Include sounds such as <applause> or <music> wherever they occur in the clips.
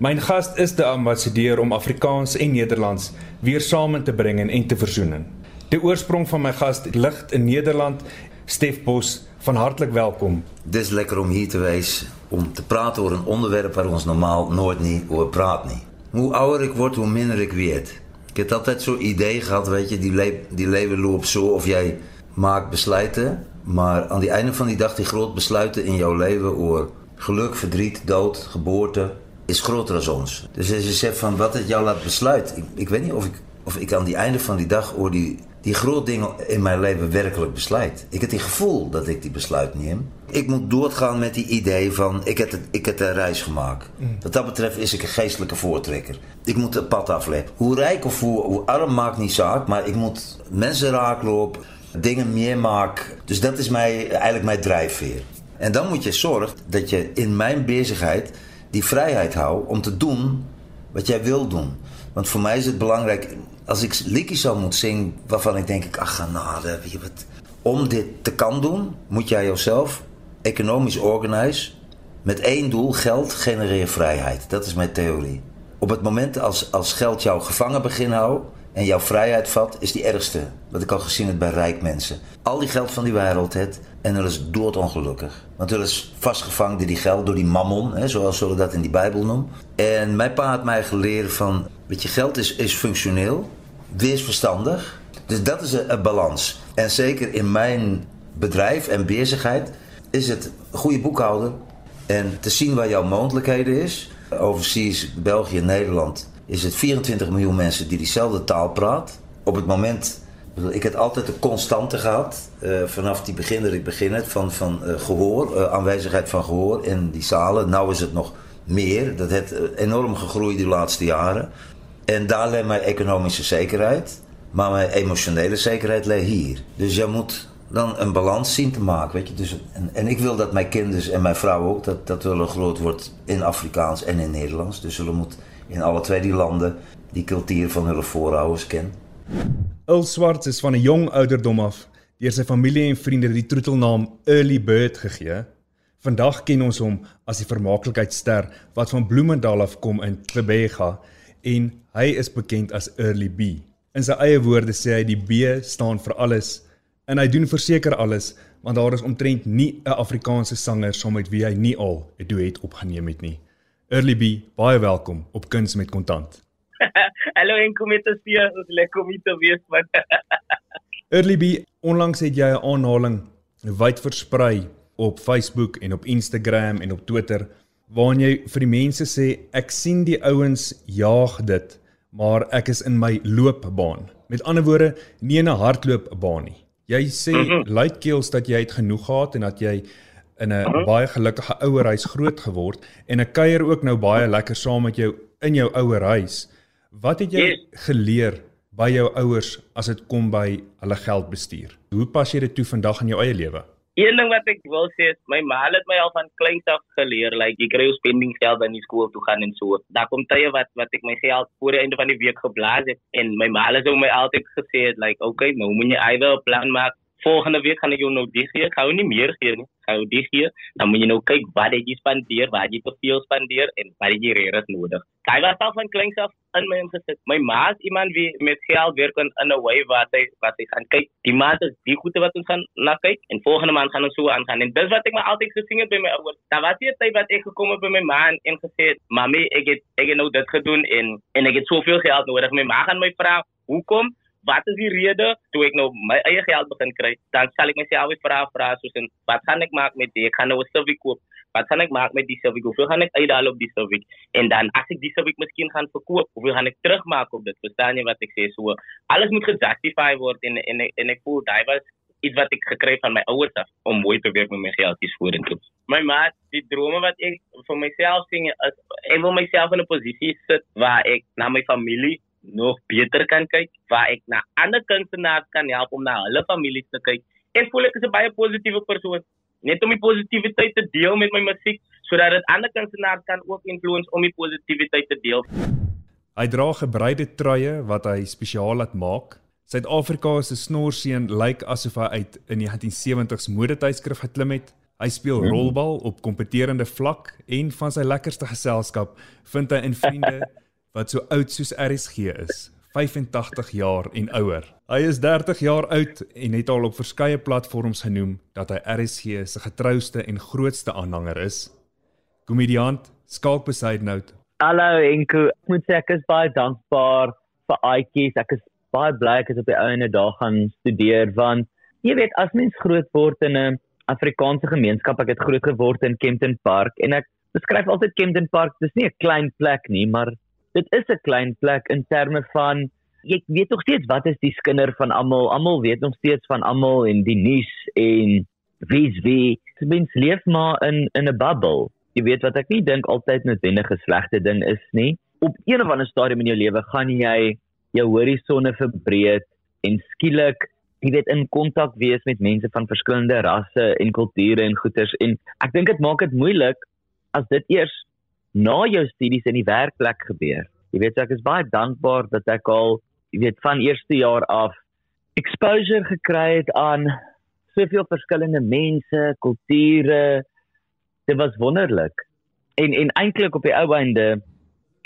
My gas is die ambassadeur om Afrikaans en Nederlands weer saam te bring en te versoen. Die oorsprong van my gas lig in Nederland. Stef Bos, van hartlik welkom. Dis lekker om hier te wees om te praten oor een onderwerp waar ons normaal nooit niet over praat niet. Hoe ouder ik word, hoe minder ik weet. Ik heb altijd zo'n idee gehad, weet je, die, le die leven loopt zo of jij maakt besluiten. Maar aan die einde van die dag, die groot besluiten in jouw leven over geluk, verdriet, dood, geboorte, is groter dan ons. Dus als je zegt van wat het jou laat besluiten, ik, ik weet niet of ik, of ik aan die einde van die dag over die die groot dingen in mijn leven werkelijk besluit. Ik heb het gevoel dat ik die besluit neem. Ik moet doorgaan met die idee van ik heb, het, ik heb een reis gemaakt. Mm. Wat dat betreft is ik een geestelijke voortrekker. Ik moet het pad afleggen. Hoe rijk of hoe, hoe arm maakt niet zaak, maar ik moet mensen raaklopen, dingen meer maken. Dus dat is mij, eigenlijk mijn drijfveer. En dan moet je zorgen dat je in mijn bezigheid die vrijheid houdt om te doen wat jij wil doen. Want voor mij is het belangrijk, als ik liedjes zou moeten zingen waarvan ik denk, ach genade, wie wat. Om dit te kan doen, moet jij jezelf economisch organiseren met één doel, geld genereer vrijheid. Dat is mijn theorie. Op het moment als, als geld jou gevangen begint houden en jouw vrijheid vat, is die ergste. Wat ik al gezien heb bij rijk mensen. Al die geld van die wereld het en dat is doodongelukkig. Want dat is vastgevangen door die geld, door die mammon, hè, zoals we dat in die Bijbel noemen. En mijn pa had mij geleerd van, weet je, geld is, is functioneel, wees verstandig. Dus dat is een, balans. En zeker in mijn bedrijf en bezigheid is het goede boekhouden en te zien waar jouw mogelijkheden is. Overseas, België, Nederland is het 24 miljoen mensen die diezelfde taal praten. Op het moment, ik heb altijd een constante gehad, uh, vanaf die begin dat ik begin van, van uh, gehoor, uh, aanwezigheid van gehoor in die zalen. Nou is het nog meer, dat heeft enorm gegroeid de laatste jaren. En daar ligt mijn economische zekerheid, maar mijn emotionele zekerheid ligt hier. Dus je moet dan een balans zien te maken. Weet je? Dus, en, en ik wil dat mijn kinderen en mijn vrouw ook, dat, dat willen groot wordt in Afrikaans en in Nederlands. Dus zullen moet in alle twee die landen die cultuur van hun voorouders kennen. Ul Swarts is van 'n jong ouderdom af deur sy familie en vriende die troetelnaam Early Bird gegee. Vandag ken ons hom as die vermaaklikheidster wat van Bloemendal af kom in Klebega en hy is bekend as Early B. In sy eie woorde sê hy die B staan vir alles en hy doen verseker alles want daar is omtrent nie 'n Afrikaanse sanger saam met wie hy nie al 'n duet opgeneem het nie. Early B, baie welkom op Kuns met Kontant. <laughs> Hallo en kom met ons hier, ons lekker om te wees man. <laughs> Early B, onlangs het jy 'n aanhaling wyd versprei op Facebook en op Instagram en op Twitter waarin jy vir die mense sê ek sien die ouens jaag dit, maar ek is in my loopbaan. Met ander woorde, nie 'n hardloopbaan nie. Jy sê mm -hmm. luidkeels dat jy het genoeg gehad en dat jy in 'n uh -huh. baie gelukkige ouer huis groot geword en ek kuier ook nou baie lekker saam met jou in jou ouer huis. Wat het jy yes. geleer by jou ouers as dit kom by hulle geldbestuur? Hoe pas jy dit toe vandag in jou eie lewe? Een ding wat ek wil sê is my ma het my al van kleins af geleer, like jy kry jou spending geld in die skool toe gaan en so. Daar kom tye wat wat ek my geld voor die einde van die week geblaas het en my ma het my altyd gesê het like, "Okay, nou moet jy either 'n plan maak volgende week gaan ek jou nou die gee. Ek hou nie meer gee nie. Ek hou die gee. Dan moet jy nou kyk wat jy spandeer, wat jy te veel spandeer en wat jy regtig nodig. Kyk wat af van kleins af in my ingesit. My ma is iemand wie met geld werk in 'n way wat hy wat hy gaan kyk. Die maand is die goede wat ons gaan na kyk en volgende maand gaan ons so aangaan. En dis wat ek my altyd gesien het by my ouers. Daar was hier tyd wat ek gekom het by my ma en gesê het, "Mami, ek het ek het nou dit gedoen en en ek het soveel geld nodig." My ma gaan my vra, "Hoekom?" Wat is die rede toe ek nou my eie geld begin kry? Dan sal ek myself vra vra soos en wat gaan ek maak met dit? Ek gaan nou 'n Civic koop. Wat gaan ek maak met die Civic? Hoeveel gaan ek uithaal op die Civic? En dan as ek die Civic miskien gaan verkoop, hoeveel gaan ek terugmaak op dit? Verstaan jy wat ek sê? So alles moet gejustify word en en en ek voel daai was iets wat ek gekry van my ouers af om mooi te werk met my geldjies vorentoe. My maat, die drome wat ek vir myself sien is ek wil myself in 'n posisie sit waar ek na my familie nog beter kan kyk, waar ek na ander kunstenaars kan help om na hulle families te kyk. Ek voel ek is 'n baie positiewe persoon, net om die positiwiteit te deel met my musiek sodat dit ander kunstenaars kan ook influence om die positiwiteit te deel. Hy dra gebreide truie wat hy spesiaal laat maak. Suid-Afrika se snorseun lyk asof hy uit in die 1970s modetydskrif geklim het. Hy speel hmm. rolbal op kompeterende vlak en van sy lekkerste geselskap vind hy in vriende wat so oud soos RSG is, 85 jaar en ouer. Hy is 30 jaar oud en het al op verskeie platforms genoem dat hy RSG se getrouste en grootste aanhanger is. Komediant Skalk Besaidnout. Hallo Enko, ek moet sê ek is baie dankbaar vir Aitjies. Ek is baie bly ek het op die ouene dag gaan studeer want jy weet as mens groot word in 'n Afrikaanse gemeenskap. Ek het groot geword in Kempton Park en ek beskryf altyd Kempton Park. Dis nie 'n klein plek nie, maar dit is 'n klein plek in terme van jy weet nog steeds wat is die skinder van almal. Almal weet nog steeds van almal en die nuus en wie's wie. Dit mens leef maar in in 'n bubble. Jy weet wat ek nie dink altyd noodwendig 'n slegte ding is nie. Op een of ander stadium in jou lewe gaan jy jou horisonne verbreek en skielik jy weet in kontak wees met mense van verskillende rasse en kulture en goeters en ek dink dit maak dit moeilik as dit eers na jou studies in die werkplek gebeur. Jy weet ek is baie dankbaar dat ek al jy weet van eerste jaar af exposure gekry het aan soveel verskillende mense, kulture. Dit was wonderlik. En en eintlik op die ou einde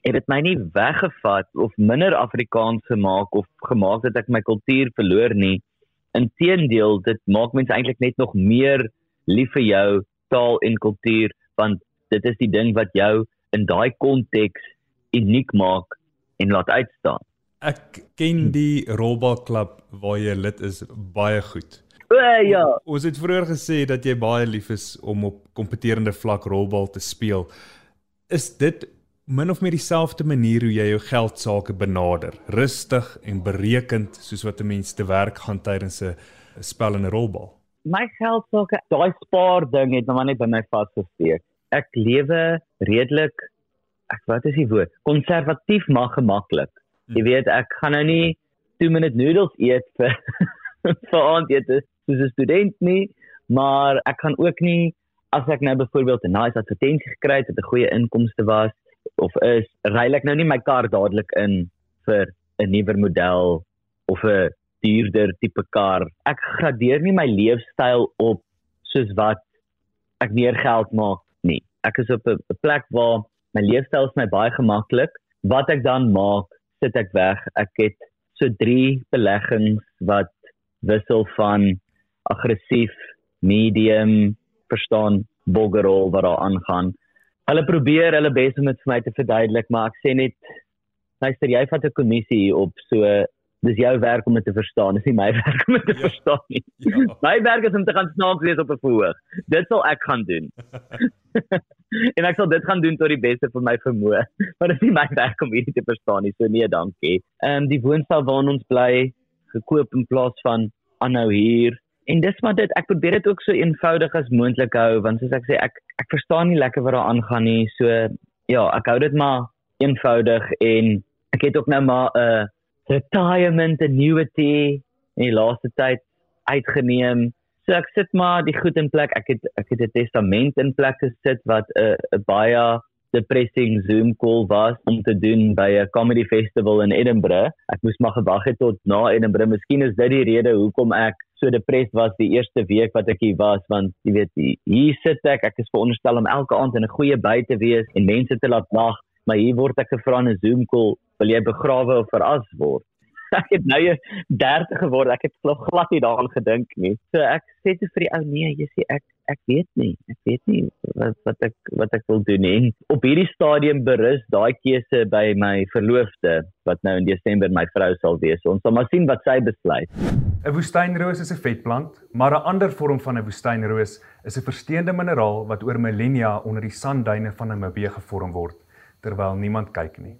het dit my nie weggevat of minder Afrikaans gemaak of gemaak dat ek my kultuur verloor nie. Inteendeel, dit maak mense eintlik net nog meer lief vir jou taal en kultuur want dit is die ding wat jou in daai konteks uniek maak en laat uitstaan. Ek ken die Rolbal klub waar jy lid is baie goed. O ja. Ons het vroeër gesê dat jy baie lief is om op kompeterende vlak rolbal te speel. Is dit min of meer dieselfde manier hoe jy jou geld sake benader, rustig en berekend soos wat 'n mens te werk gaan tydens 'n spel in 'n rolbal. My geld sake, daai spaar ding het nou net by my vasgesteek. Ek lewe redelik ek wat is die woord? Konservatief maar gemaklik. Jy hmm. weet, ek gaan nou nie 2 minute noodles eet vir <laughs> vir aandete soos 'n student nie, maar ek kan ook nie as ek nou byvoorbeeld 'n nice advertensie gekry het wat 'n goeie inkomste was, of is ruil ek nou nie my kar dadelik in vir 'n nuwer model of 'n duurder tipe kar. Ek gradeer nie my leefstyl op soos wat ek meer geld maak. Ek is op 'n plek waar my leefstyl is my baie gemaklik. Wat ek dan maak, sit ek weg. Ek het so 3 beleggings wat wissel van aggressief, medium, verstaan, boggerol wat daar aangaan hulle probeer hulle bes om dit vir my te verduidelik, maar ek sê net luister, jy vat 'n kommissie op, so dis jou werk om dit te verstaan, dis nie my <laughs> werk om dit te ja. verstaan nie. Ja. <laughs> My werk is om te gaan snaaks wees op 'n verhoog. Dit sal ek gaan doen. <laughs> en ek sal dit gaan doen tot die beste van my vermoë. Maar dit is nie my werk om hierdie te verstaan nie, so nee, dankie. Ehm um, die woonstel waar ons bly gekoop in plaas van aanhou hier En dis maar dit ek probeer dit ook so eenvoudig as moontlik hou want soos ek sê ek ek verstaan nie lekker wat daar aangaan nie. So ja, ek hou dit maar eenvoudig en ek het ook nou maar 'n uh, retirement annuity in die laaste tyd uitgeneem. So ek sit maar die goed in plek. Ek het ek het 'n testament in plek gesit wat 'n uh, baie depressing Zoom call was om te doen by 'n comedy festival in Edinburgh. Ek moes maar gewag het tot na Edinburgh. Miskien is dit die rede hoekom ek so depressed was die eerste week wat ek hier was want jy weet hier sit ek ek is veronderstel om elke aand in 'n goeie by te wees en mense te laat lag maar hier word ek gevra in 'n Zoom call wil jy begrawe of veras word <laughs> ek het nou 30 geword ek het glad nie daaraan gedink nie so ek sê te vir die ou nee jy sê ek ek weet nie. Ek weet nie wat wat ek wat ek wil doen nie. Op hierdie stadium berus daai keuse by my verloofde wat nou in Desember my vrou sal wees. Ons sal maar sien wat sy besluit. 'n Woestynroos is 'n vetplant, maar 'n ander vorm van 'n woestynroos is 'n versteende mineraal wat oor millennia onder die sandduine van Namibië gevorm word terwyl niemand kyk nie.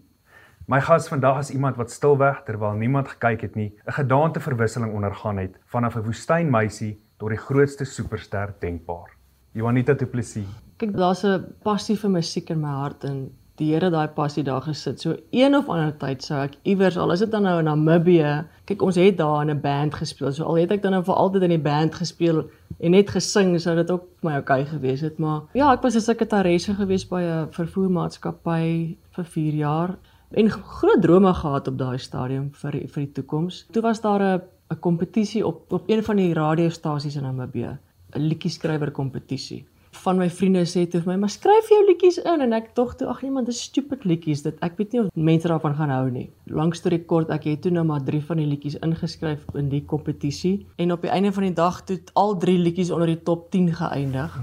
My gas vandag is iemand wat stilweg terwyl niemand gekyk het nie, 'n gedaanteverwisseling ondergaan het vanaf 'n woestynmeisie tot die grootste superster denkbaar. Juanita Du Plessis. Kyk, daar's 'n passie vir musiek in my hart en die Here daai passie daar gesit. So een of ander tyd sou ek iewers al is dit dan nou in Namibië. Kyk, ons het daar in 'n band gespeel. So al het ek dan nou vir altyd in die band gespeel en net gesing, sou dit ook my oukei gewees het, maar ja, ek was 'n sekretaresse gewees by 'n vervoermaatskappy vir 4 jaar en groot drome gehad op daai stadium vir vir die toekoms. Toe was daar 'n 'n kompetisie op op een van die radiostasies in Namibië. 'n liedjie-skrywer kompetisie. Van my vriende sê toe vir my, "Maar skryf jou liedjies in." En ek dog toe, "Ag nee man, dis stupid liedjies. Dit ek weet nie of mense daarvan gaan hou nie." Lank storie kort, ek het toe nou maar 3 van die liedjies ingeskryf in die kompetisie en op die einde van die dag toe het al 3 liedjies onder die top 10 geëindig.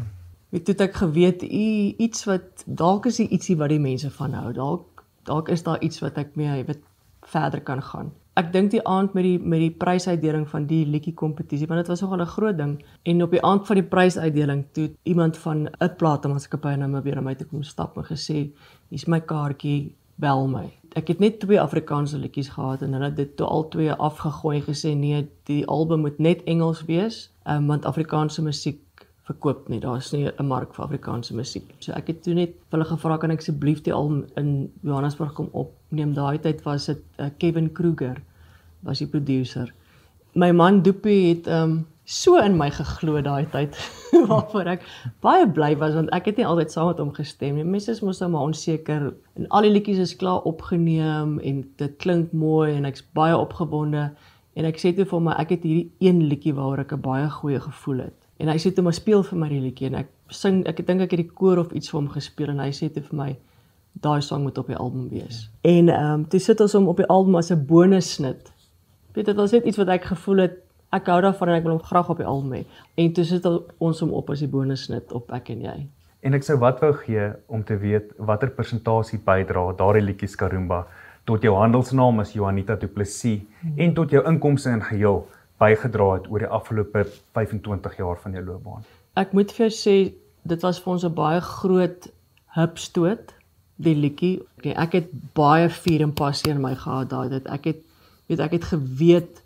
Weet toe ek geweet u iets wat dalk is ietsie wat die mense van hou. Dalk dalk is daar iets wat ek mee weet verder kan gaan ek dink die aand met die met die prysuitdeling van die liedjie kompetisie want dit was nogal 'n groot ding en op die aand van die prysuitdeling toe iemand van 'n platenmaatskappy na my weer na my toe kom stap en gesê hier's my kaartjie bel my ek het net twee Afrikaanse liedjies gehad en hulle het dit toe al twee afgegooi gesê nee die album moet net Engels wees um, want Afrikaanse musiek verkoop nie. Daar's nie 'n mark vir Afrikaanse musiek. So ek het toe net hulle gevra kan ek asseblief die album in Johannesburg kom opneem. Daai tyd was dit uh, Kevin Kruger was die producer. My man Doopie het um so in my geglo daai tyd <laughs> waarvoor ek baie bly was want ek het nie altyd saam met hom gestem nie. Mense is mos nou maar onseker en al die liedjies is klaar opgeneem en dit klink mooi en ek's baie opgewonde en ek sê toe vir my ek het hierdie een liedjie waaroor ek 'n baie goeie gevoel het. En hy sê toe maar speel vir my die liedjie en ek sing ek dink ek het die koor of iets vir hom gespeel en hy sê toe vir my daai sang moet op die album wees. Ja. En ehm um, toe sit ons hom op die album as 'n bonussnit. Weet dit was net iets wat ek gevoel het ek hou daarvan en ek wil hom graag op die album hê. En toe sit ons hom op as die bonussnit op ek en jy. En ek sou wat wou gee om te weet watter persentasie bydra daardie liedjie Skarumba tot jou handelsnaam as Juanita Du Plessis hmm. en tot jou inkomste in geheel bygedra het oor die afgelope 25 jaar van jou loopbaan? Ek moet vir jou sê dit was vir ons 'n baie groot hupstoot die liedjie. Okay, ek het baie vuur en passie in my gehad daai dit ek het weet ek het geweet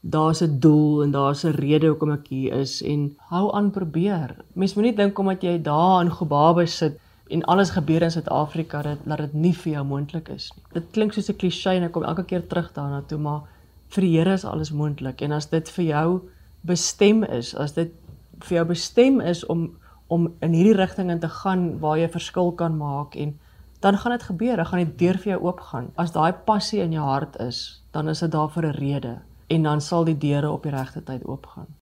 daar's 'n doel en daar's 'n rede hoekom ek hier is en hou aan probeer. Mens moenie dink omdat jy daar in Gobabe sit en alles gebeur in Suid-Afrika dat dat dit nie vir jou moontlik is nie. Dit klink soos 'n klise en ek kom elke keer terug daarna toe maar vir die Here is alles moontlik en as dit vir jou bestem is, as dit vir jou bestem is om om in hierdie rigting in te gaan waar jy verskil kan maak en dan gaan dit gebeur, dan gaan die deur vir jou oopgaan. As daai passie in jou hart is, dan is dit daar vir 'n rede en dan sal die deure op die regte tyd oopgaan.